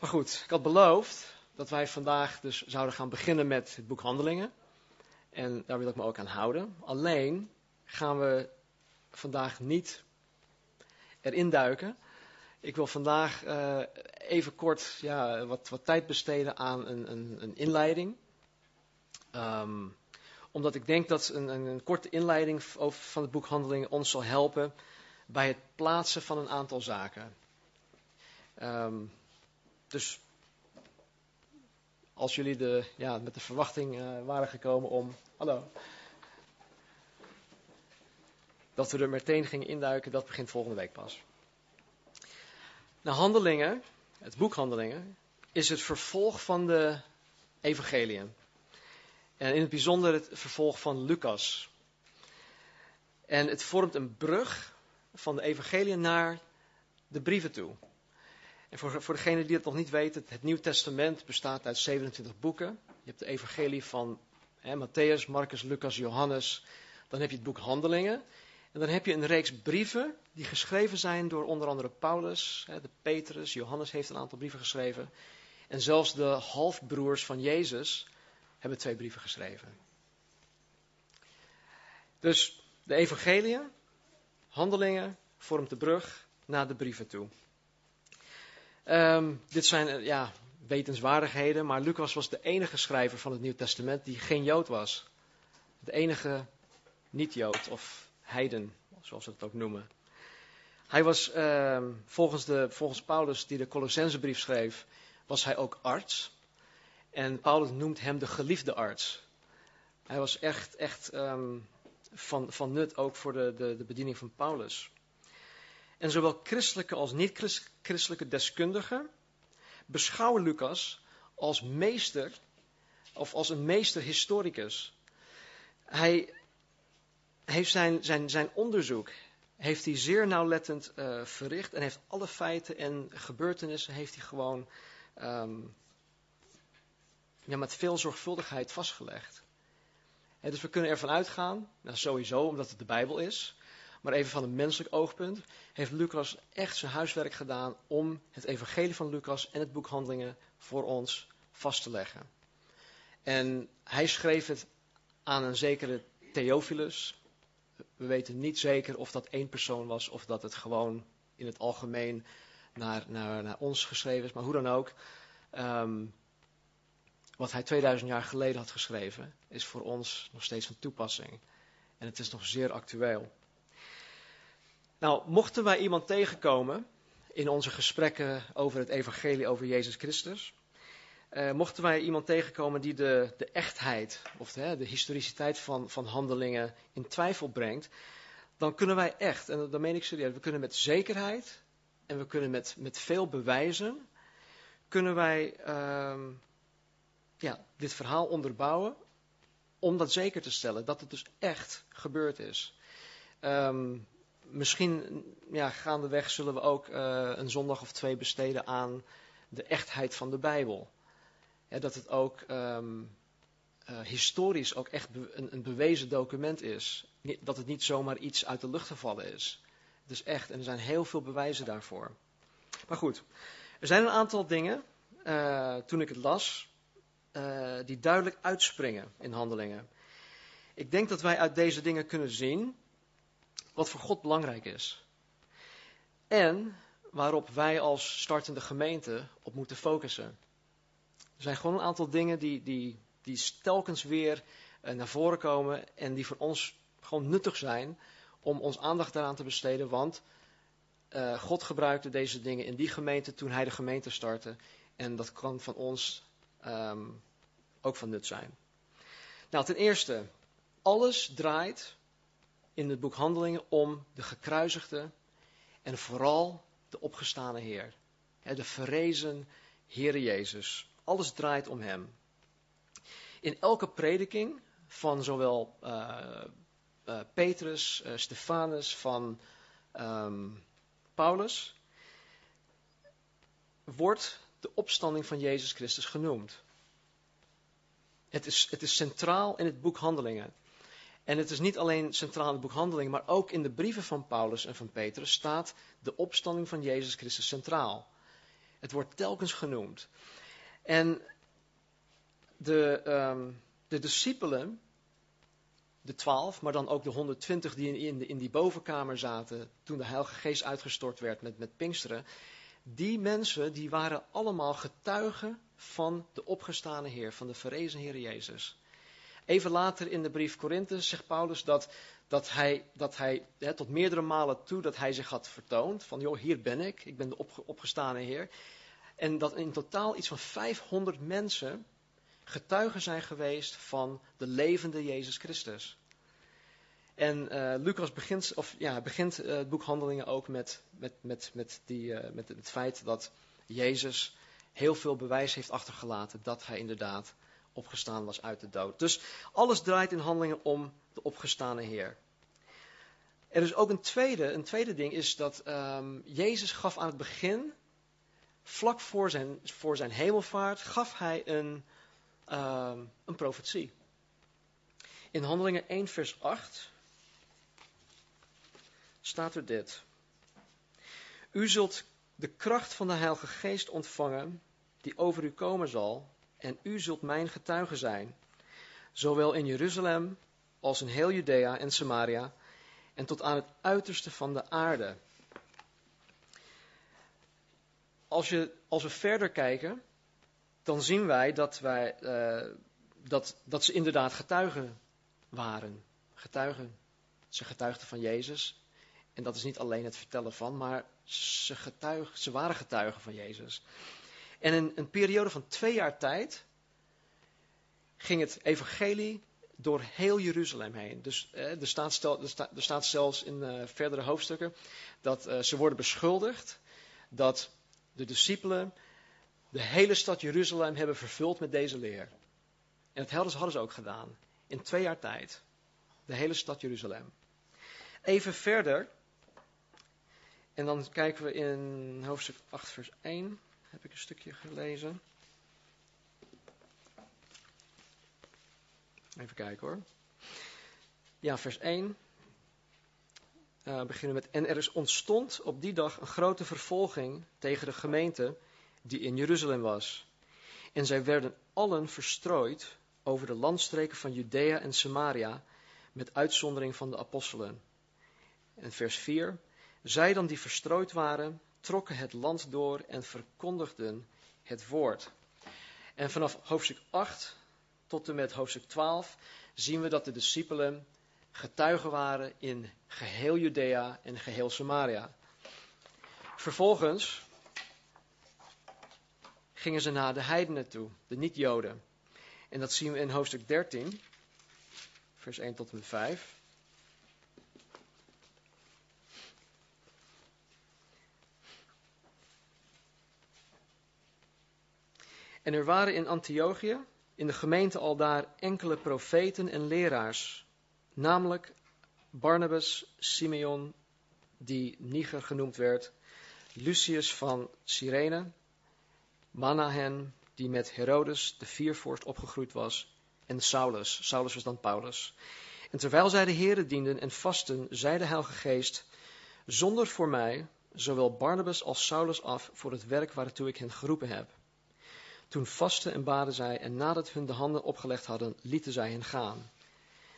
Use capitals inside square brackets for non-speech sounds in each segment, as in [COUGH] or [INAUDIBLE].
maar goed, ik had beloofd dat wij vandaag dus zouden gaan beginnen met het boek Handelingen. En daar wil ik me ook aan houden. Alleen gaan we vandaag niet erin duiken. Ik wil vandaag uh, even kort ja, wat, wat, tijd besteden aan een, een, een inleiding. Um, omdat ik denk dat een, een, korte inleiding van het boek Handelingen ons zal helpen bij het plaatsen van een aantal zaken. Um, dus als jullie de, ja, met de verwachting uh, waren gekomen om. Hallo. Dat we er meteen gingen induiken, dat begint volgende week pas. Nou, handelingen, het boek Handelingen, is het vervolg van de evangeliën. En in het bijzonder het vervolg van Lucas. En het vormt een brug van de evangeliën naar de brieven toe. En voor, voor degenen die het nog niet weten, het Nieuw Testament bestaat uit 27 boeken. Je hebt de evangelie van hè, Matthäus, Marcus, Lucas, Johannes. Dan heb je het boek Handelingen. En dan heb je een reeks brieven die geschreven zijn door onder andere Paulus, hè, de Petrus, Johannes heeft een aantal brieven geschreven. En zelfs de halfbroers van Jezus hebben twee brieven geschreven. Dus de evangeliën, handelingen, vormt de brug naar de brieven toe. Um, dit zijn eh, ja, wetenswaardigheden, maar Lucas was de enige schrijver van het Nieuw Testament die geen Jood was. De enige niet-Jood of heiden, zoals we het ook noemen. Hij was uh, volgens, de, volgens Paulus, die de Colossensebrief schreef, was hij ook arts. En Paulus noemt hem de geliefde arts. Hij was echt, echt um, van, van nut ook voor de, de, de bediening van Paulus. En zowel christelijke als niet-christelijke deskundigen beschouwen Lucas als meester, of als een meester historicus. Hij heeft zijn, zijn, zijn onderzoek heeft hij zeer nauwlettend uh, verricht en heeft alle feiten en gebeurtenissen heeft hij gewoon ja, met veel zorgvuldigheid vastgelegd. Dus we kunnen ervan uitgaan, nou sowieso omdat het de Bijbel is, maar even van een menselijk oogpunt, heeft Lucas echt zijn huiswerk gedaan om het evangelie van Lucas en het boek Handelingen voor ons vast te leggen. En hij schreef het aan een zekere Theophilus. We weten niet zeker of dat één persoon was of dat het gewoon in het algemeen naar, naar, naar ons geschreven is, maar hoe dan ook. Um, wat hij 2000 jaar geleden had geschreven, is voor ons nog steeds van toepassing. En het is nog zeer actueel. Nou, mochten wij iemand tegenkomen in onze gesprekken over het evangelie over Jezus Christus, uh, mochten wij iemand tegenkomen die de, de echtheid of de, de historiciteit van, van handelingen in twijfel brengt, dan kunnen wij echt, en dat meen ik serieus, we kunnen met zekerheid en we kunnen met, met veel bewijzen, kunnen wij uh, ja, dit verhaal onderbouwen om dat zeker te stellen, dat het dus echt gebeurd is. Um, misschien ja, gaandeweg zullen we ook uh, een zondag of twee besteden aan de echtheid van de Bijbel. dat het ook um, uh, historisch ook echt een, een, bewezen document is. Dat het niet zomaar iets uit de lucht gevallen is. Het is echt en er zijn heel veel bewijzen daarvoor. Maar goed, er zijn een aantal dingen, uh, toen ik het las, die duidelijk uitspringen in handelingen. Ik denk dat wij uit deze dingen kunnen zien wat voor God belangrijk is. En waarop wij als startende gemeente op moeten focussen. Er zijn gewoon een aantal dingen die, die, die telkens weer uh, naar voren komen en die voor ons gewoon nuttig zijn om ons aandacht daaraan te besteden. Want uh, God gebruikte deze dingen in die gemeente toen hij de gemeente startte. En dat kan van ons um, ook van nut zijn. Nou, ten eerste, alles draait in het boek Handelingen om de gekruisigde en vooral de opgestane Heer. De verrezen Heer Jezus. Alles draait om Hem. In elke prediking van zowel uh, uh, Petrus, uh, Stefanus, van um, Paulus, wordt de opstanding van Jezus Christus genoemd. Het is, het is centraal in het boek Handelingen. En het is niet alleen centraal in het boek Handelingen, maar ook in de brieven van Paulus en van Petrus staat de opstanding van Jezus Christus centraal. Het wordt telkens genoemd. En de, ehm, de discipelen, de twaalf, maar dan ook de 120 die in, in die bovenkamer zaten toen de Heilige Geest uitgestort werd met, met Pinksteren, die mensen die waren allemaal getuigen van de opgestane Heer, van de verrezen Heer Jezus. Even later in de brief Korinthe zegt Paulus dat, dat hij, dat hij hè, tot meerdere malen toe dat hij zich had vertoond. Van joh, hier ben ik, ik ben de opgestane Heer. En dat in totaal iets van 500 mensen getuigen zijn geweest van de levende Jezus Christus. En uh, Lucas begint, of, ja, begint uh, het boek Handelingen ook met, met, met, met, die, uh, met het feit dat Jezus heel veel bewijs heeft achtergelaten dat hij inderdaad opgestaan was uit de dood. Dus alles draait in handelingen om de opgestane Heer. Er is ook een tweede, een tweede ding, is dat um, Jezus gaf aan het begin, vlak voor zijn, voor zijn hemelvaart, gaf hij een, um, een profetie. In Handelingen 1, vers 8 staat er dit. U zult de kracht van de Heilige Geest ontvangen, die over u komen zal, en u zult mijn getuige zijn, zowel in Jeruzalem als in heel Judea en Samaria, en tot aan het uiterste van de aarde. Als, je, als we verder kijken, dan zien wij dat, wij, uh, dat, dat ze inderdaad getuigen waren. Getuigen. Ze getuigden van Jezus. En dat is niet alleen het vertellen van, maar ze, ze waren getuigen van Jezus. En in een periode van twee jaar tijd ging het evangelie door heel Jeruzalem heen. Dus eh, er, staat er, zelfs in uh, verdere hoofdstukken dat uh, ze worden beschuldigd dat de discipelen de hele stad Jeruzalem hebben vervuld met deze leer. En hadden ze, hadden ze ook gedaan. In twee jaar tijd. De hele stad Jeruzalem. Even verder. En dan kijken we in hoofdstuk 8, vers 1. Heb ik een stukje gelezen. Even kijken hoor. Ja, vers 1. Uh, beginnen met. En er is ontstond op die dag een grote vervolging tegen de gemeente die in Jeruzalem was. En zij werden allen verstrooid over de landstreken van Judea en Samaria, met uitzondering van de apostelen. En vers 4. Zij dan die verstrooid waren, trokken het land door en verkondigden het woord. En vanaf hoofdstuk 8 tot en met hoofdstuk 12 zien we dat de discipelen getuigen waren in geheel Judea en geheel Samaria. Vervolgens gingen ze naar de heidenen toe, de niet-Joden. En dat zien we in hoofdstuk 13, vers 1 tot en met 5. En er waren in Antiochië, in de gemeente al daar, enkele profeten en leraars, namelijk Barnabas, Simeon, die Niger genoemd werd, Lucius van Cyrene, Manahen, die met Herodes, de viervorst, opgegroeid was, en Saulus. Saulus was dan Paulus. En terwijl zij de heren dienden en vasten, zei de Heilige Geest, zonder voor mij zowel Barnabas als Saulus af voor het werk waartoe ik hen geroepen heb. Toen vasten en baden zij en nadat hun de handen opgelegd hadden, lieten zij hen gaan.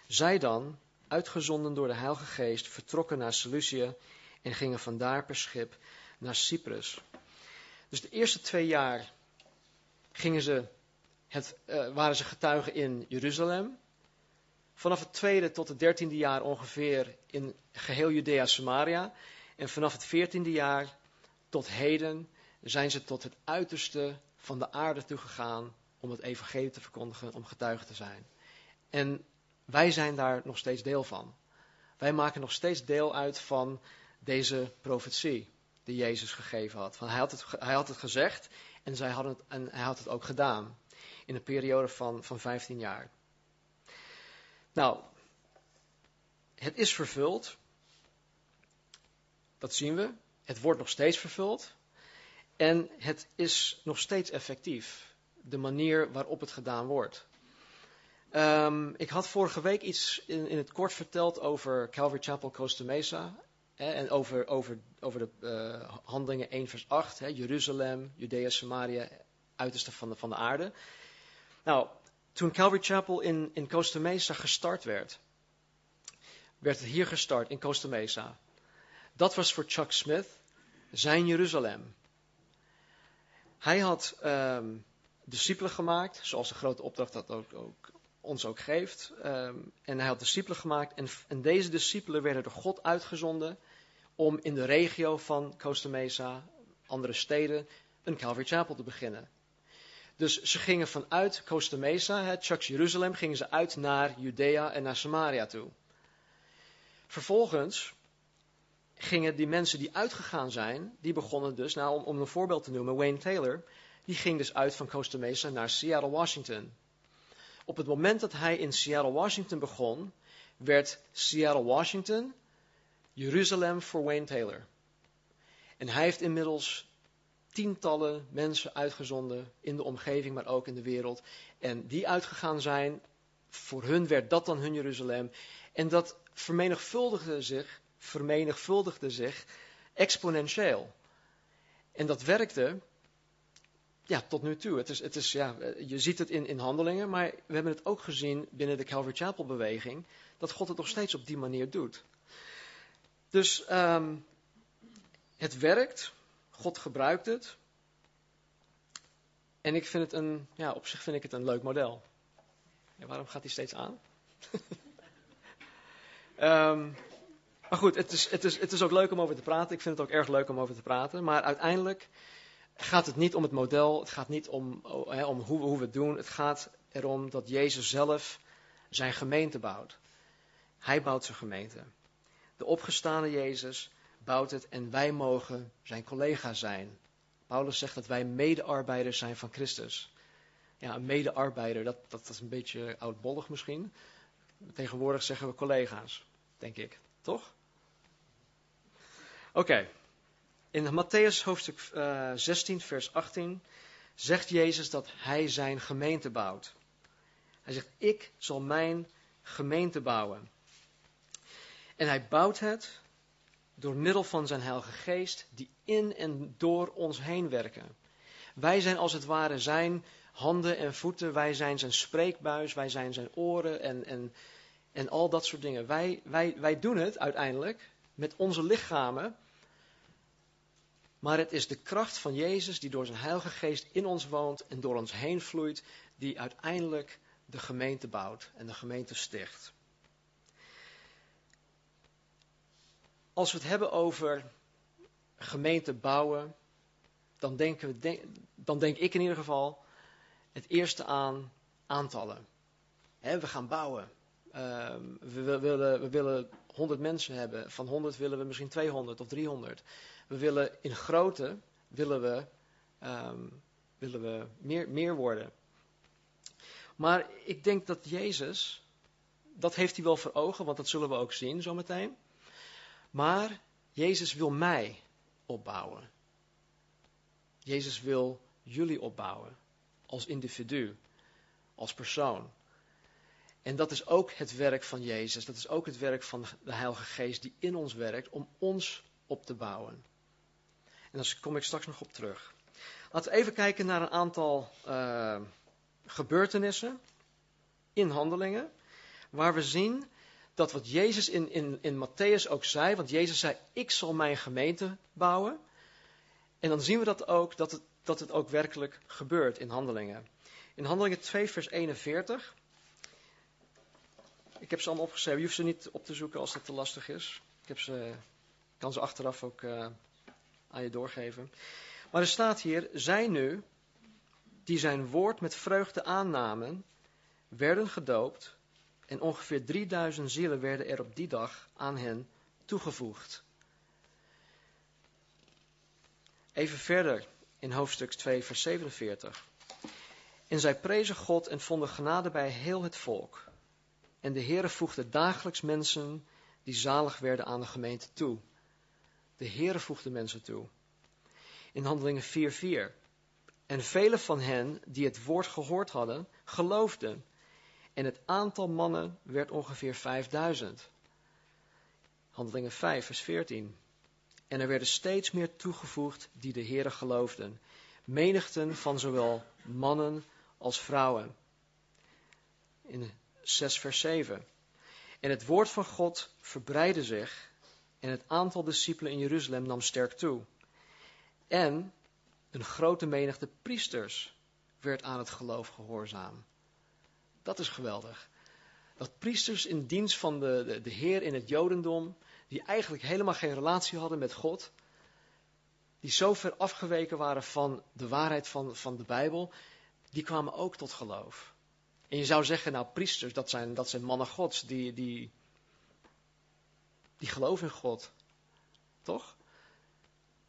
Zij dan, uitgezonden door de Heilige Geest, vertrokken naar Seleucië en gingen vandaar per schip naar Cyprus. Dus de eerste twee jaar gingen ze het, uh, waren ze getuigen in Jeruzalem. Vanaf het tweede tot het dertiende jaar ongeveer in geheel Judea Samaria. En vanaf het veertiende jaar tot heden zijn ze tot het uiterste van de aarde toe gegaan om het evangelie te verkondigen, om getuige te zijn. En wij zijn daar nog steeds deel van. Wij maken nog steeds deel uit van deze profetie die Jezus gegeven had. hij, had het, hij had het gezegd en, zij hadden en hij had het ook gedaan. In een periode van, van 15 jaar. Nou, het is vervuld. Dat zien we. Het wordt nog steeds vervuld. En het is nog steeds effectief. De manier waarop het gedaan wordt. Um, ik had vorige week iets in, in, het kort verteld over Calvary Chapel Costa Mesa. en over, over, over de uh, handelingen 1 vers 8, hè, Jeruzalem, Judea, Samaria, uiterste van de, van de aarde. Nou, toen Calvary Chapel in, in Costa Mesa gestart werd, werd het hier gestart in Costa Mesa. Dat was voor Chuck Smith zijn Jeruzalem. Hij had um, discipelen gemaakt, zoals de grote opdracht dat ook, ook ons ook geeft. Um, en hij had discipelen gemaakt. En, en, deze discipelen werden door God uitgezonden om in de regio van Costa Mesa, andere steden, een Calvary Chapel te beginnen. Dus ze gingen vanuit Costa Mesa, het Chuck's Jeruzalem, gingen ze uit naar Judea en naar Samaria toe. Vervolgens gingen die mensen die uitgegaan zijn, die begonnen dus, nou om, om een voorbeeld te noemen, Wayne Taylor, die ging dus uit van Costa Mesa naar Seattle, Washington. Op het moment dat hij in Seattle, Washington begon, werd Seattle, Washington Jeruzalem voor Wayne Taylor. En hij heeft inmiddels tientallen mensen uitgezonden in de omgeving, maar ook in de wereld. En die uitgegaan zijn, voor hun werd dat dan hun Jeruzalem. En dat vermenigvuldigde zich, vermenigvuldigde zich exponentieel. En dat werkte ja, tot nu toe. Het is, het is, ja, je ziet het in, in handelingen, maar we hebben het ook gezien binnen de Calvary Chapel beweging, dat God het nog steeds op die manier doet. Dus um, het werkt, God gebruikt het. En ik vind het een, ja, op zich vind ik het een leuk model. Ja, waarom gaat hij steeds aan? um, [LAUGHS] maar goed, het is, het, is, het is ook leuk om over te praten. Ik vind het ook erg leuk om over te praten. Maar uiteindelijk gaat het niet om het model. Het gaat niet om, oh, om hoe, hoe we het doen. Het gaat erom dat Jezus zelf zijn gemeente bouwt. Hij bouwt zijn gemeente. De opgestane Jezus bouwt het en wij mogen zijn collega zijn. Paulus zegt dat wij medearbeiders zijn van Christus. Ja, een medearbeider, dat, dat is een beetje oudbollig misschien. Tegenwoordig zeggen we collega's, denk ik. Toch? Oké. In Matthäus hoofdstuk uh, eh, 16, vers 18 zegt Jezus dat hij zijn gemeente bouwt. Hij zegt, ik zal mijn gemeente bouwen. En hij bouwt het door middel van zijn Heilige Geest, die in en door ons heen werken. Wij zijn als het ware zijn handen en voeten, wij zijn zijn spreekbuis, wij zijn zijn oren en, en, en al dat soort dingen. Wij, wij, wij doen het uiteindelijk met onze lichamen, maar het is de kracht van Jezus die door zijn Heilige Geest in ons woont en door ons heen vloeit, die uiteindelijk de gemeente bouwt en de gemeente sticht. Als we het hebben over gemeente bouwen, dan, denken we, dan denk ik in ieder geval het eerste aan aantallen. we gaan bouwen. Ehm, we, willen, we willen 100 mensen hebben. Van 100 willen we misschien 200 of 300. We willen in grootte willen we, ehm, willen we meer, meer worden. Maar ik denk dat Jezus, dat heeft hij wel voor ogen, want dat zullen we ook zien zometeen. Maar Jezus wil mij opbouwen. Jezus wil jullie opbouwen. Als individu. Als persoon. En dat is ook het werk van Jezus. Dat is ook het werk van de Heilige Geest die in ons werkt om ons op te bouwen. En daar kom ik straks nog op terug. Laten we even kijken naar een aantal uh, gebeurtenissen in handelingen. Waar we zien dat wat Jezus in, in, in Matthäus ook zei, want Jezus zei, ik zal mijn gemeente bouwen. En dan zien we dat ook, dat het, dat het ook werkelijk gebeurt in handelingen. In handelingen 2 vers 41. Ik heb ze allemaal opgeschreven, je hoeft ze niet op te zoeken als dat te lastig is. Ik heb ze, kan ze achteraf ook uh, aan je doorgeven. Maar er staat hier, zij nu, die zijn woord met vreugde aannamen, werden gedoopt en ongeveer 3000 zielen werden er op die dag aan hen toegevoegd. Even verder in hoofdstuk 2, vers 47. En zij prezen God en vonden genade bij heel het volk. En de Heere voegde dagelijks mensen die zalig werden aan de gemeente toe. De Heere voegde mensen toe. In handelingen 4:4. En vele van hen die het woord gehoord hadden, geloofden en het aantal mannen werd ongeveer 5000. Handelingen 5, vers 14. En er werden steeds meer toegevoegd die de Heere geloofden. Menigten van zowel mannen als vrouwen. In 6 vers 7. En het woord van God verbreidde zich en het aantal discipelen in Jeruzalem nam sterk toe. En een grote menigte priesters werd aan het geloof gehoorzaam. Dat is geweldig. Dat priesters in dienst van de, de, de Heer in het Jodendom, die eigenlijk helemaal geen relatie hadden met God, die zo ver afgeweken waren van de waarheid van, van de Bijbel, die kwamen ook tot geloof. En je zou zeggen, nou, priesters, dat zijn, dat zijn mannen gods, die, die, die geloven in God. Toch?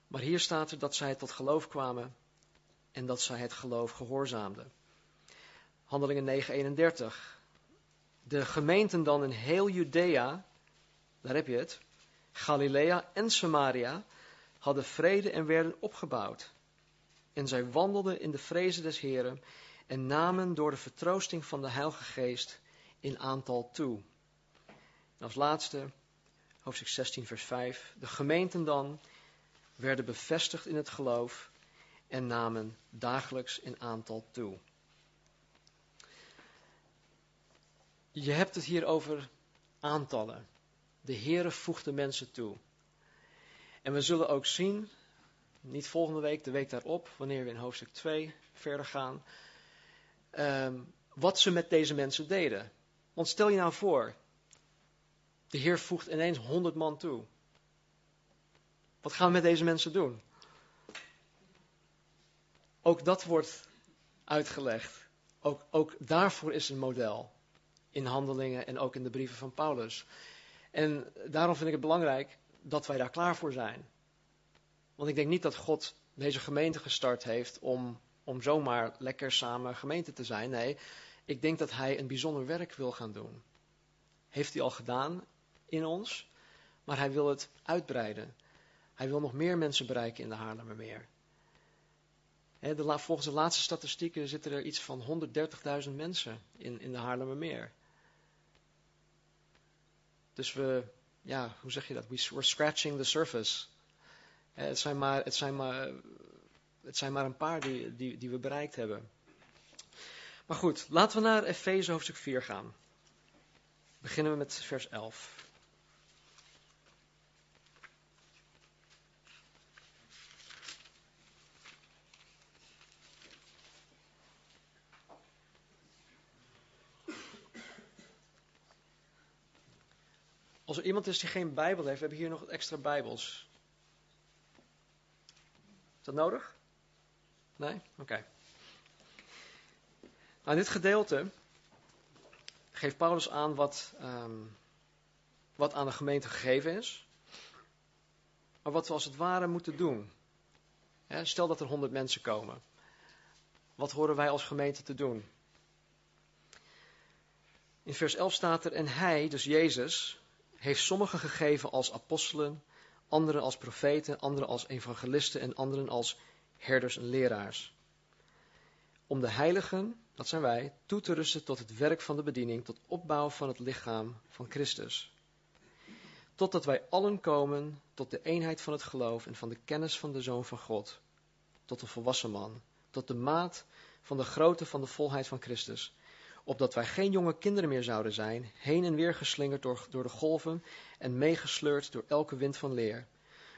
Maar hier staat er dat zij tot geloof kwamen en dat zij het geloof gehoorzaamden. Handelingen 9:31. De gemeenten dan in heel Judea, daar heb je het, Galilea en Samaria, hadden vrede en werden opgebouwd. En zij wandelden in de vrezen des Heren en namen door de vertroosting van de Heilige Geest in aantal toe. En als laatste, hoofdstuk 16, vers 5. De gemeenten dan werden bevestigd in het geloof en namen dagelijks in aantal toe. Je hebt het hier over aantallen. De Heere voegt de mensen toe. En we zullen ook zien, niet volgende week, de week daarop, wanneer we in hoofdstuk 2 verder gaan, um, wat ze met deze mensen deden. Want stel je nou voor, de Heer voegt ineens 100 man toe. Wat gaan we met deze mensen doen? Ook dat wordt uitgelegd. Ook, ook daarvoor is een model in handelingen en ook in de brieven van Paulus. En daarom vind ik het belangrijk dat wij daar klaar voor zijn. Want ik denk niet dat God deze gemeente gestart heeft om, om zomaar lekker samen gemeente te zijn. Nee, ik denk dat hij een bijzonder werk wil gaan doen. Heeft hij al gedaan in ons, maar hij wil het uitbreiden. Hij wil nog meer mensen bereiken in de Haarlemmermeer. De, volgens de laatste statistieken zitten er iets van 130.000 mensen in, in de Haarlemmermeer. Dus we, ja, hoe zeg je dat? We're scratching the surface. Het zijn maar, het zijn maar, het zijn maar een paar die, die, die we bereikt hebben. Maar goed, laten we naar Efeze hoofdstuk 4 gaan. Beginnen we met vers 11. Als er iemand is die geen Bijbel heeft, we hebben hier nog extra Bijbels. Is dat nodig? Nee? Oké. Nou, in dit gedeelte geeft Paulus aan wat, um, wat aan de gemeente gegeven is. Maar wat we als het ware moeten doen. stel dat er honderd mensen komen. Wat horen wij als gemeente te doen? In vers 11 staat er: En hij, dus Jezus, heeft sommigen gegeven als apostelen, anderen als profeten, anderen als evangelisten en anderen als herders en leraars. Om de heiligen, dat zijn wij, toe te rusten tot het werk van de bediening, tot opbouw van het lichaam van Christus. Totdat wij allen komen tot de eenheid van het geloof en van de kennis van de Zoon van God, tot de volwassen man, tot de maat van de grootte van de volheid van Christus, opdat wij geen jonge kinderen meer zouden zijn, heen en weer geslingerd door, de golven en meegesleurd door elke wind van leer,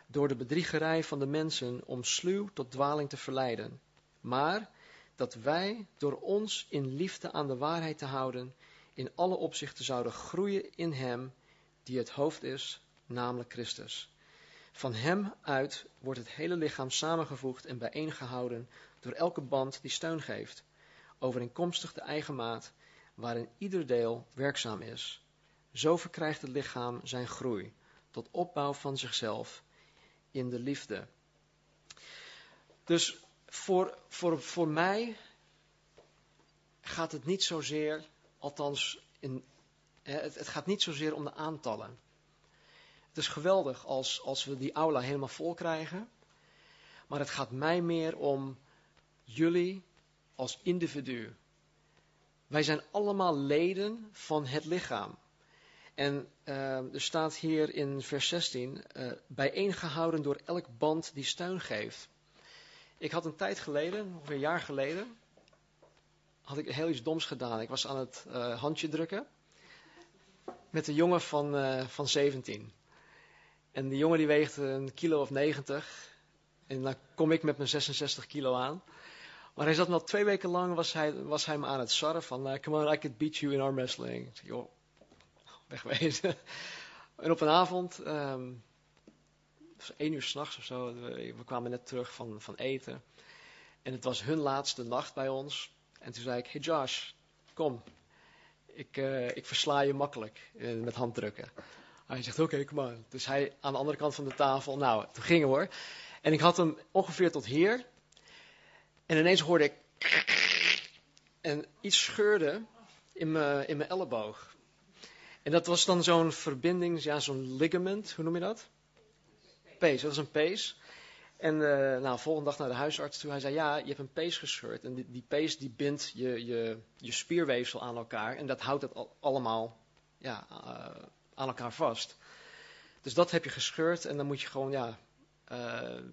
door de bedriegerij van de mensen om sluw tot dwaling te verleiden, maar dat wij door ons in liefde aan de waarheid te houden, in alle opzichten zouden groeien in Hem die het hoofd is, namelijk Christus. Van Hem uit wordt het hele lichaam samengevoegd en bijeengehouden door elke band die steun geeft, overeenkomstig de eigen maat waarin ieder deel werkzaam is. Zo verkrijgt het lichaam zijn groei tot opbouw van zichzelf in de liefde. Dus voor, voor, voor mij gaat het niet zozeer, althans, in, het, het gaat niet zozeer om de aantallen. Het is geweldig als, als we die aula helemaal vol krijgen. Maar het gaat mij meer om jullie als individu. Wij zijn allemaal leden van het lichaam. En uh, er staat hier in vers 16, uh, bijeengehouden door elk band die steun geeft. Ik had een tijd geleden, ongeveer een jaar geleden, had ik heel iets doms gedaan. Ik was aan het uh, handje drukken met een jongen van, van 17. En die jongen die weegt een kilo of 90. En dan kom ik met mijn 66 kilo aan. Maar hij zat nog twee weken lang, was hij, was hij me aan het sarren van, uh, come on, I could beat you in arm wrestling. Ik zei, joh, wegwezen. [LAUGHS] en op een avond, um, was één uur s'nachts of zo, we, kwamen net terug van, van eten. En het was hun laatste nacht bij ons. En toen zei ik, hey Josh, kom, ik, uh, ik versla je makkelijk uh, met handdrukken. Hij zegt, oké, kom maar. Dus hij aan de andere kant van de tafel, nou, toen gingen we hoor. En ik had hem ongeveer tot hier. En ineens hoorde ik. En iets scheurde in mijn, in mijn elleboog. En dat was dan zo'n verbinding, ja, zo'n ligament, hoe noem je dat? Pees, dat is een pees. En uh, nou, volgende dag naar de huisarts toe. Hij zei, ja, je hebt een pees gescheurd. En die, pees die bindt je, je, je spierweefsel aan elkaar. En dat houdt het al, allemaal ja, uh, aan elkaar vast. Dus dat heb je gescheurd. En dan moet je gewoon, ja, uh,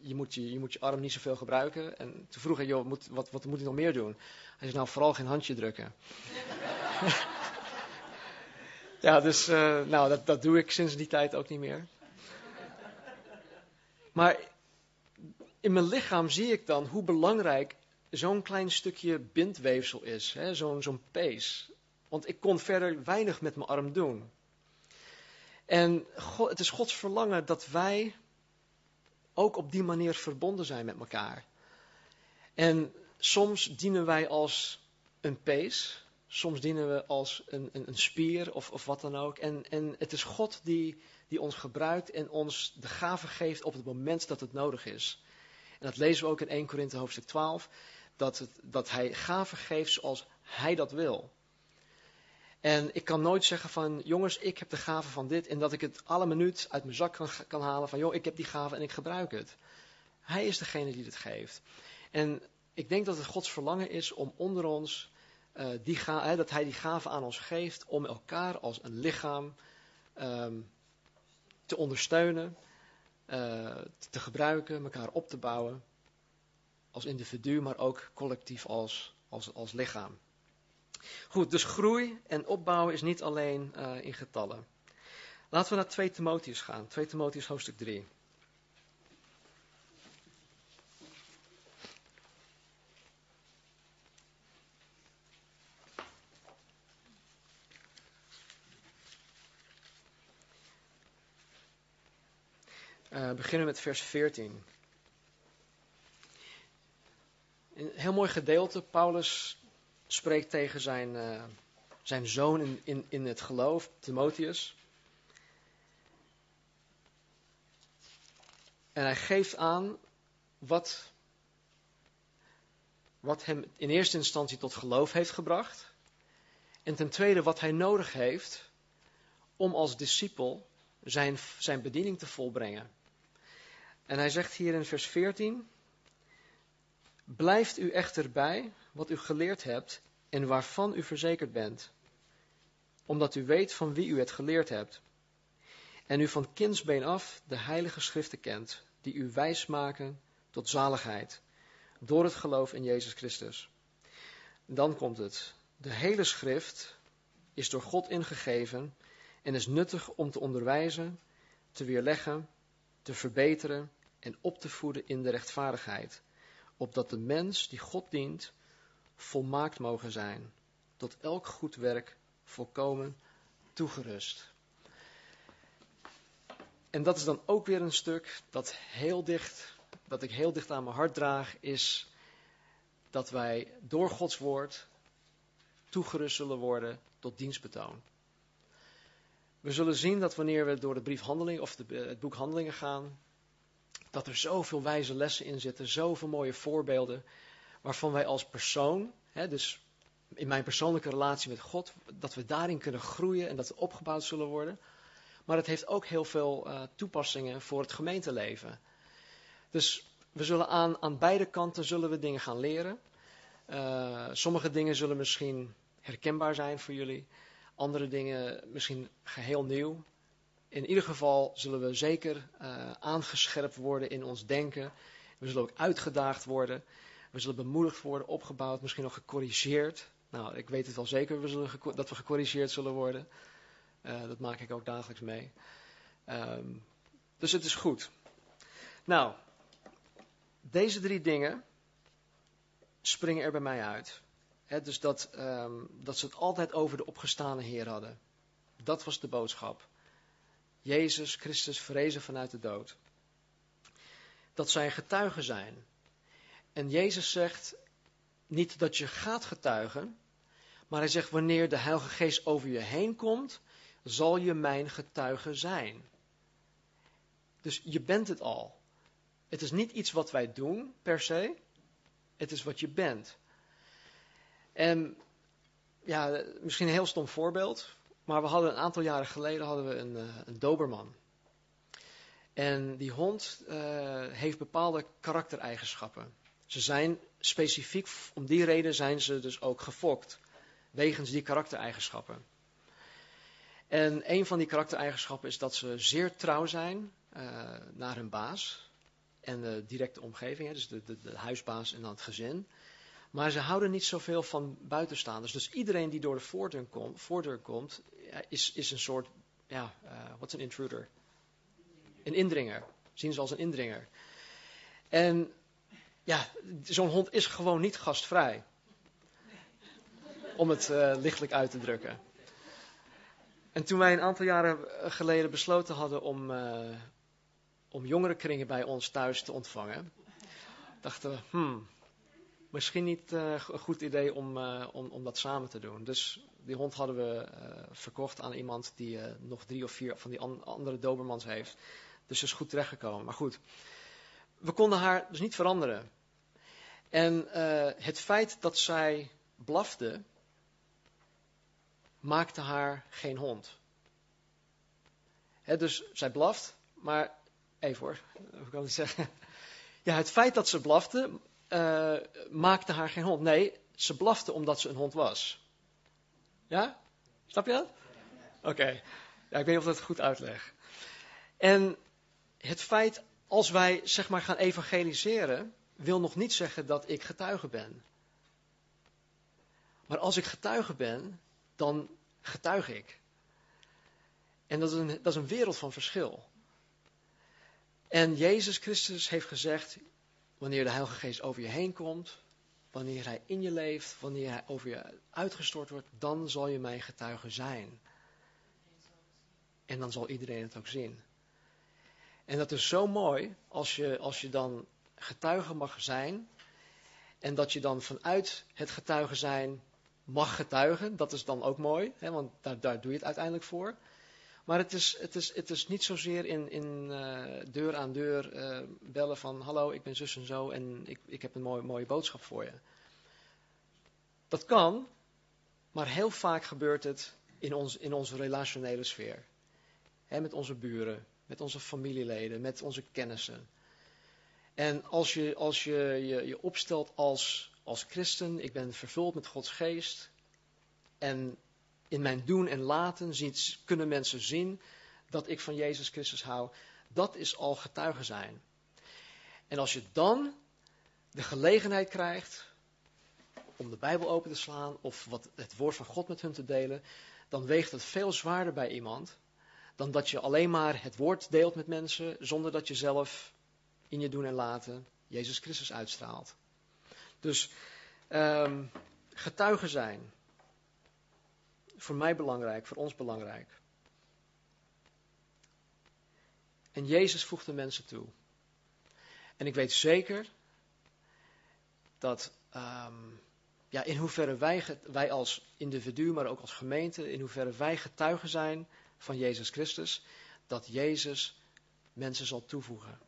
je, moet je, je arm niet zoveel gebruiken. En toen vroeg hij, joh, moet, wat, wat moet ik nog meer doen? Hij zei, nou, vooral geen handje drukken. [LAUGHS] ja, dus nou, dat, dat doe ik sinds die tijd ook niet meer. Maar in mijn lichaam zie ik dan hoe belangrijk zo'n klein stukje bindweefsel is, zo'n zo'n pees. Want ik kon verder weinig met mijn arm doen. En God, het is Gods verlangen dat wij ook op die manier verbonden zijn met elkaar. En soms dienen wij als een pees, soms dienen we als een, een, een spier of, of wat dan ook. En, en het is God die die ons gebruikt en ons de gave geeft op het moment dat het nodig is. En dat lezen we ook in 1 Korinthe hoofdstuk 12, dat, het, dat hij gave geeft zoals hij dat wil. En ik kan nooit zeggen van, jongens, ik heb de gave van dit en dat ik het alle minuut uit mijn zak kan, kan halen van, joh, ik heb die gave en ik gebruik het. Hij is degene die het geeft. En ik denk dat het Gods verlangen is om onder ons, uh, die ga, dat hij die gave aan ons geeft om elkaar als een lichaam um, te ondersteunen, uh, te gebruiken, elkaar op te bouwen. Als individu, maar ook collectief als, als, als lichaam. Goed, dus groei en opbouwen is niet alleen uh, in getallen. Laten we naar 2 Timotheus gaan. 2 Timotheus hoofdstuk 3. Uh, beginnen met vers 14. Een heel mooi gedeelte. Paulus spreekt tegen zijn, uh, zijn zoon in, in, in het geloof, Timotheus. En hij geeft aan wat, wat hem in eerste instantie tot geloof heeft gebracht. En ten tweede wat hij nodig heeft om als discipel zijn, zijn bediening te volbrengen. En hij zegt hier in vers 14: Blijft u echter bij wat u geleerd hebt en waarvan u verzekerd bent, omdat u weet van wie u het geleerd hebt, en u van kindsbeen af de heilige schriften kent, die u wijs maken tot zaligheid, door het geloof in Jezus Christus. Dan komt het. De hele schrift is door God ingegeven en is nuttig om te onderwijzen, te weerleggen, te verbeteren en op te voeden in de rechtvaardigheid, opdat de mens die God dient volmaakt mogen zijn, tot elk goed werk volkomen toegerust. En dat is dan ook weer een stuk dat heel dicht, dat ik heel dicht aan mijn hart draag, is dat wij door Gods woord toegerust zullen worden tot dienstbetoon. We zullen zien dat wanneer we door de brief Handelingen of de, het boek Handelingen gaan, dat er zoveel wijze lessen in zitten, zoveel mooie voorbeelden, waarvan wij als persoon, hè, dus in mijn persoonlijke relatie met God, dat we daarin kunnen groeien en dat we opgebouwd zullen worden. Maar het heeft ook heel veel uh, toepassingen voor het gemeenteleven. Dus we zullen aan, aan beide kanten zullen we dingen gaan leren. Uh, sommige dingen zullen misschien herkenbaar zijn voor jullie. andere dingen misschien geheel nieuw. In ieder geval zullen we zeker uh, aangescherpt worden in ons denken. We zullen ook uitgedaagd worden. We zullen bemoedigd worden, opgebouwd, misschien nog gecorrigeerd. Nou, ik weet het wel zeker we zullen dat we gecorrigeerd zullen worden. Uh, dat maak ik ook dagelijks mee. Um, dus het is goed. Nou, deze drie dingen springen er bij mij uit. dus dat, um, dat ze het altijd over de opgestane Heer hadden. Dat was de boodschap. Jezus Christus verrezen vanuit de dood. Dat zij getuigen zijn. En Jezus zegt niet dat je gaat getuigen, maar hij zegt wanneer de Heilige Geest over je heen komt, zal je mijn getuige zijn. Dus je bent het al. Het is niet iets wat wij doen per se, het is wat je bent. En ja, misschien een heel stom voorbeeld, maar we hadden een aantal jaren geleden hadden we een, uh, een doberman. En die hond uh, heeft bepaalde karaktereigenschappen. Ze zijn specifiek, om die reden zijn ze dus ook gefokt. Wegens die karaktereigenschappen. En een van die karaktereigenschappen is dat ze zeer trouw zijn uh, naar hun baas. En de directe omgeving, hè, dus de, de, de huisbaas en dan het gezin. Maar ze houden niet zoveel van buitenstaanders. Dus iedereen die door de voordeur, voordeur komt, is, is een soort, ja, uh, wat is een intruder? Een indringer. Zien ze als een indringer. En ja, zo'n hond is gewoon niet gastvrij. Om het uh, lichtelijk uit te drukken. En toen wij een aantal jaren geleden besloten hadden om, uh, om jongerenkringen bij ons thuis te ontvangen, dachten we, hmm, misschien niet een goed idee om, om, om dat samen te doen. Dus die hond hadden we uh, verkocht aan iemand die nog drie of vier van die an andere dobermans heeft. Dus ze is goed terechtgekomen. Maar goed, we konden haar dus niet veranderen. En het feit dat zij blafte, maakte haar geen hond. Dus zij blaft, maar even hoor, [LAUGHS] hoe kan ik zeggen? Ja, het feit dat ze blafte maakte haar geen hond. Nee, ze blafte omdat ze een hond was. Ja? Snap je dat? Oké. Ja, ik weet niet of dat goed uitleg. En het feit, als wij zeg maar gaan evangeliseren, wil nog niet zeggen dat ik getuige ben. Maar als ik getuige ben, dan getuig ik. En dat is een, dat is een wereld van verschil. En Jezus Christus heeft gezegd, wanneer de Heilige Geest over je heen komt, wanneer Hij in je leeft, wanneer Hij over je uitgestort wordt, dan zal je mijn getuige zijn. En dan zal iedereen het ook zien. En dat is zo mooi als je, als je dan getuige mag zijn. En dat je dan vanuit het getuige zijn mag getuigen. Dat is dan ook mooi, hè, want daar, daar doe je het uiteindelijk voor. Maar het is, het is, het is niet zozeer in, in uh, deur aan deur uh, bellen van hallo, ik ben zus en zo en ik, ik heb een mooie, mooie boodschap voor je. Dat kan, maar heel vaak gebeurt het in, ons, in onze relationele sfeer. Met onze buren, met onze familieleden, met onze kennissen. En als je als je, je, je opstelt als, als christen, ik ben vervuld met Gods geest. En in mijn doen en laten ziet, kunnen mensen zien dat ik van Jezus Christus hou. Dat is al getuigen zijn. En als je dan de gelegenheid krijgt om de Bijbel open te slaan of wat het woord van God met hun te delen, dan weegt het veel zwaarder bij iemand dan dat je alleen maar het woord deelt met mensen zonder dat je zelf in je doen en laten Jezus Christus uitstraalt. Dus um, getuigen zijn voor mij belangrijk, voor ons belangrijk. En Jezus voegt de mensen toe. En ik weet zeker dat um, ja, in hoeverre wij, wij als individu, maar ook als gemeente, in hoeverre wij getuigen zijn van Jezus Christus, dat Jezus mensen zal toevoegen.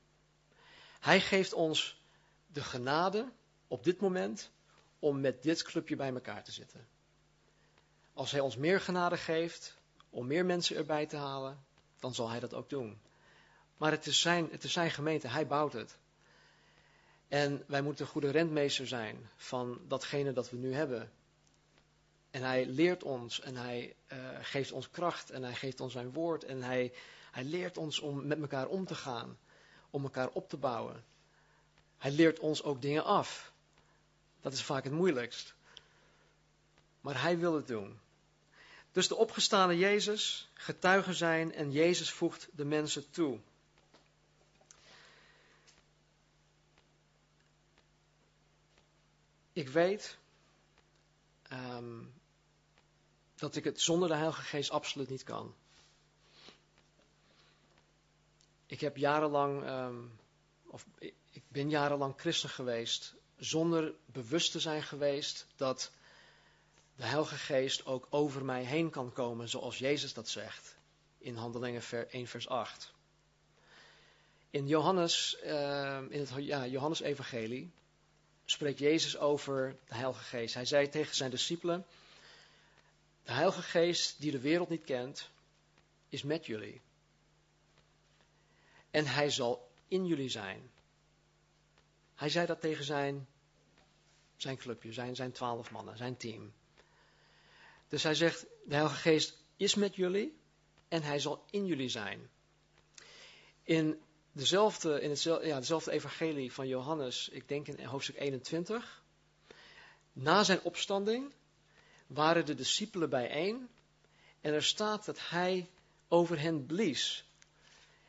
Hij geeft ons de genade op dit moment om met dit clubje bij elkaar te zitten. Als Hij ons meer genade geeft om meer mensen erbij te halen, dan zal Hij dat ook doen. Maar het is zijn, het is zijn gemeente, Hij bouwt het. En wij moeten een goede rentmeester zijn van datgene dat we nu hebben. En hij leert ons en hij uh, geeft ons kracht en hij geeft ons zijn woord en hij, hij leert ons om met elkaar om te gaan, om elkaar op te bouwen. Hij leert ons ook dingen af. Dat is vaak het moeilijkst. Maar hij wil het doen. Dus de opgestane Jezus, getuigen zijn en Jezus voegt de mensen toe. Ik weet um, dat ik het zonder de Heilige Geest absoluut niet kan. Ik heb jarenlang, um, of ik ben jarenlang christen geweest, zonder bewust te zijn geweest dat de Heilige Geest ook over mij heen kan komen, zoals Jezus dat zegt in Handelingen 1 vers 8. In Johannes, uh, in het ja, Johannes Evangelie spreekt Jezus over de Heilige Geest. Hij zei tegen zijn discipelen, de Heilige Geest die de wereld niet kent, is met jullie. En hij zal in jullie zijn. Hij zei dat tegen zijn, zijn clubje, zijn, zijn twaalf mannen, zijn team. Dus hij zegt, de Heilige Geest is met jullie en hij zal in jullie zijn. In, dezelfde, in hetzelfde, ja, dezelfde evangelie van Johannes, ik denk in hoofdstuk 21, na zijn opstanding waren de discipelen bijeen en er staat dat hij over hen blies.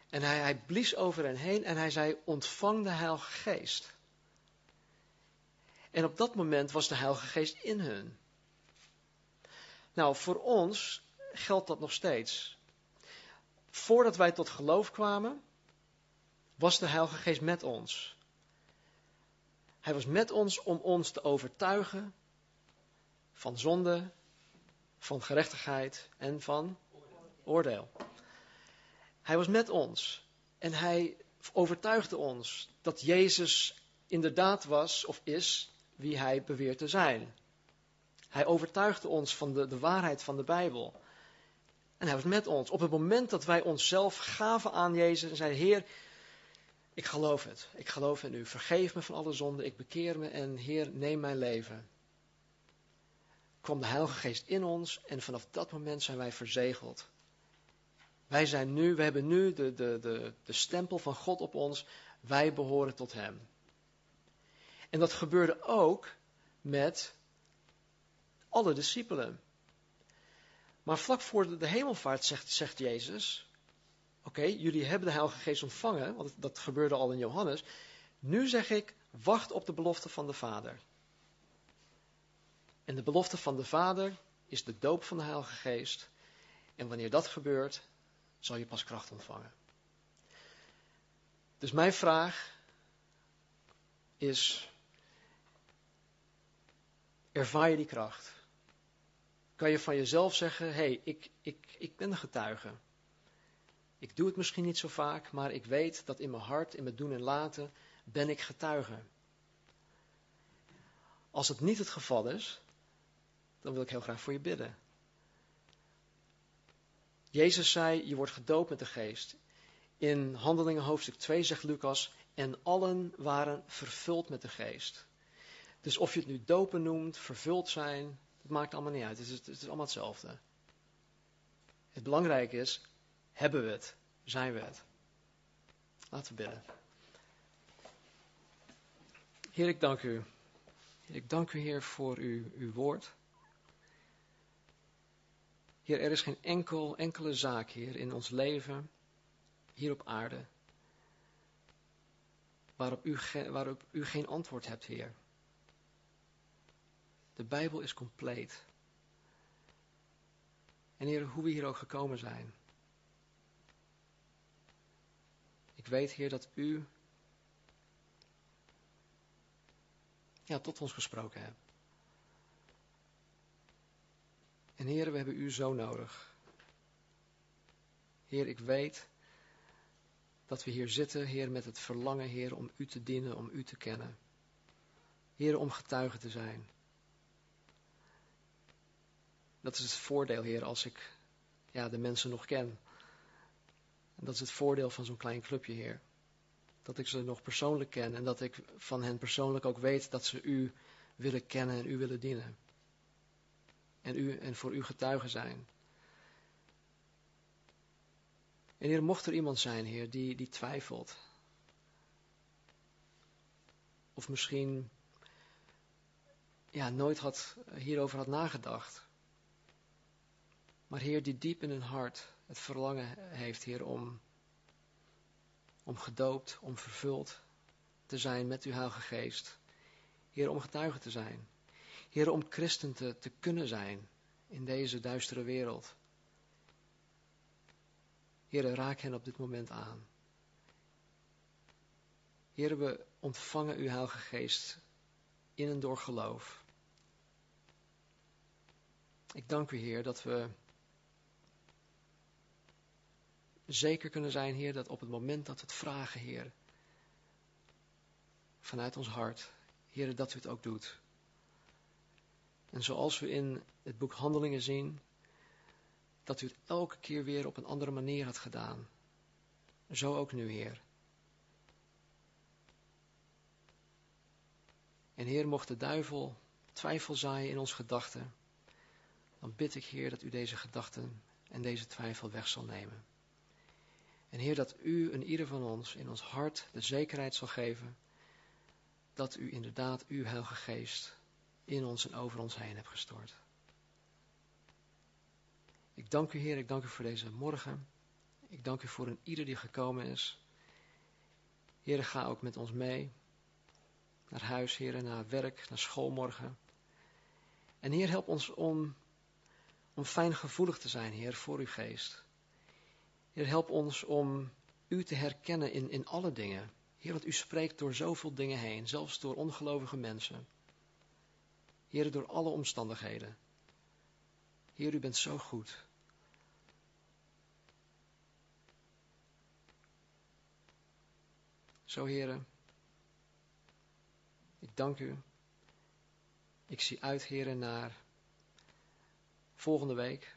En hij, hij blies over hen heen en hij zei, ontvang de Heilige Geest. En op dat moment was de Heilige Geest in hun. Nou, voor ons geldt dat nog steeds. Voordat wij tot geloof kwamen, was de Heilige Geest met ons. Hij was met ons om ons te overtuigen van zonde, van gerechtigheid en van oordeel. Hij was met ons en hij overtuigde ons dat Jezus inderdaad was of is wie hij beweert te zijn. Hij overtuigde ons van de, de waarheid van de Bijbel. En hij was met ons. Op het moment dat wij onszelf gaven aan Jezus en zeiden: Heer, ik geloof het. Ik geloof in u. Vergeef me van alle zonden. Ik bekeer me en Heer, neem mijn leven. Kwam de Heilige Geest in ons en vanaf dat moment zijn wij verzegeld. Wij zijn nu, we hebben nu de, de, de, de stempel van God op ons. Wij behoren tot Hem. En dat gebeurde ook met alle discipelen. Maar vlak voor de hemelvaart zegt, zegt Jezus: Oké, jullie hebben de Heilige Geest ontvangen, want dat gebeurde al in Johannes. Nu zeg ik: wacht op de belofte van de Vader. En de belofte van de Vader is de doop van de Heilige Geest. En wanneer dat gebeurt, zal je pas kracht ontvangen. Dus mijn vraag is: ervaar je die kracht? Kan je van jezelf zeggen: hé, hey, ik, ik, ik ben een getuige. Ik doe het misschien niet zo vaak, maar ik weet dat in mijn hart, in mijn doen en laten, ben ik getuige. Als het niet het geval is, dan wil ik heel graag voor je bidden. Jezus zei, je wordt gedoopt met de geest. In Handelingen hoofdstuk 2 zegt Lucas, en allen waren vervuld met de geest. Dus of je het nu dopen noemt, vervuld zijn, het maakt allemaal niet uit. Het is, het is allemaal hetzelfde. Het belangrijke is, hebben we het? Zijn we het? Laten we bidden. Heer, ik dank u. ik dank u, Heer, voor uw, uw woord. Heer, er is geen enkel, enkele zaak, Heer, in ons leven, hier op aarde, waarop u, waarop u geen antwoord hebt, Heer. De Bijbel is compleet. En Heer, hoe we hier ook gekomen zijn. Ik weet, Heer, dat U ja, tot ons gesproken hebt. En Heer, we hebben U zo nodig. Heer, ik weet dat we hier zitten, Heer, met het verlangen, Heer, om U te dienen, om U te kennen. Heer, om getuige te zijn. Dat is het voordeel, Heer, als ik ja, de mensen nog ken. En dat is het voordeel van zo'n klein clubje, Heer. Dat ik ze nog persoonlijk ken en dat ik van hen persoonlijk ook weet dat ze U willen kennen en U willen dienen. en, u, en voor u getuigen zijn. En Heer, mocht er iemand zijn, Heer, die, die twijfelt. Of misschien ja, nooit had, hierover had nagedacht. Maar Heer, die diep in hun hart het verlangen heeft, Heer, om, om gedoopt, om vervuld te zijn met uw Heilige Geest. Heer, om getuige te zijn. Heer, om christen te, te kunnen zijn in deze duistere wereld. Heer, raak hen op dit moment aan. Heer, we ontvangen uw Heilige Geest in en door geloof. Ik dank u, Heer, dat we zeker kunnen zijn, Heer, dat op het moment dat we het vragen, Heer, vanuit ons hart, Heer, dat u het ook doet. En zoals we in het boek Handelingen zien, dat u het elke keer weer op een andere manier had gedaan. Zo ook nu, Heer. En Heer, mocht de duivel twijfel zaaien in ons gedachten, dan bid ik, Heer, dat u deze gedachten en deze twijfel weg zal nemen. En Heer, dat u en ieder van ons in ons hart de zekerheid zal geven dat u inderdaad uw Heilige Geest in ons en over ons heen hebt gestort. Ik dank u, Heer, ik dank u voor deze morgen. Ik dank u voor een ieder die gekomen is. Heer, ga ook met ons mee. Naar huis, Heer, naar werk, naar school morgen. En Heer, help ons om, om fijngevoelig te zijn, Heer, voor uw geest. Heer, help ons om u te herkennen in, in alle dingen. Heer, want u spreekt door zoveel dingen heen, zelfs door ongelovige mensen. Heer, door alle omstandigheden. Heer, u bent zo goed. Zo, heren, ik dank u. Ik zie uit, heren, naar volgende week.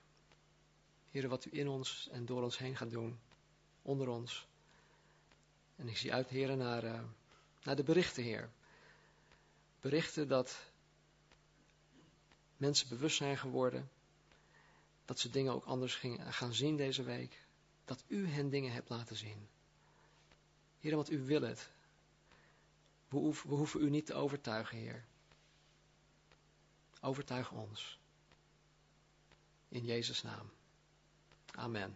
Heren, wat u in ons en door ons heen gaat doen, onder ons. En ik zie uit, heren, naar, uh, naar de berichten, heer. Berichten dat mensen bewust zijn geworden. Dat ze dingen ook anders gingen, gaan zien deze week. Dat u hen dingen hebt laten zien. Heer, want u wil het. We hoeven u niet te overtuigen, Heer. Overtuig ons. In Jezus' naam. Amen.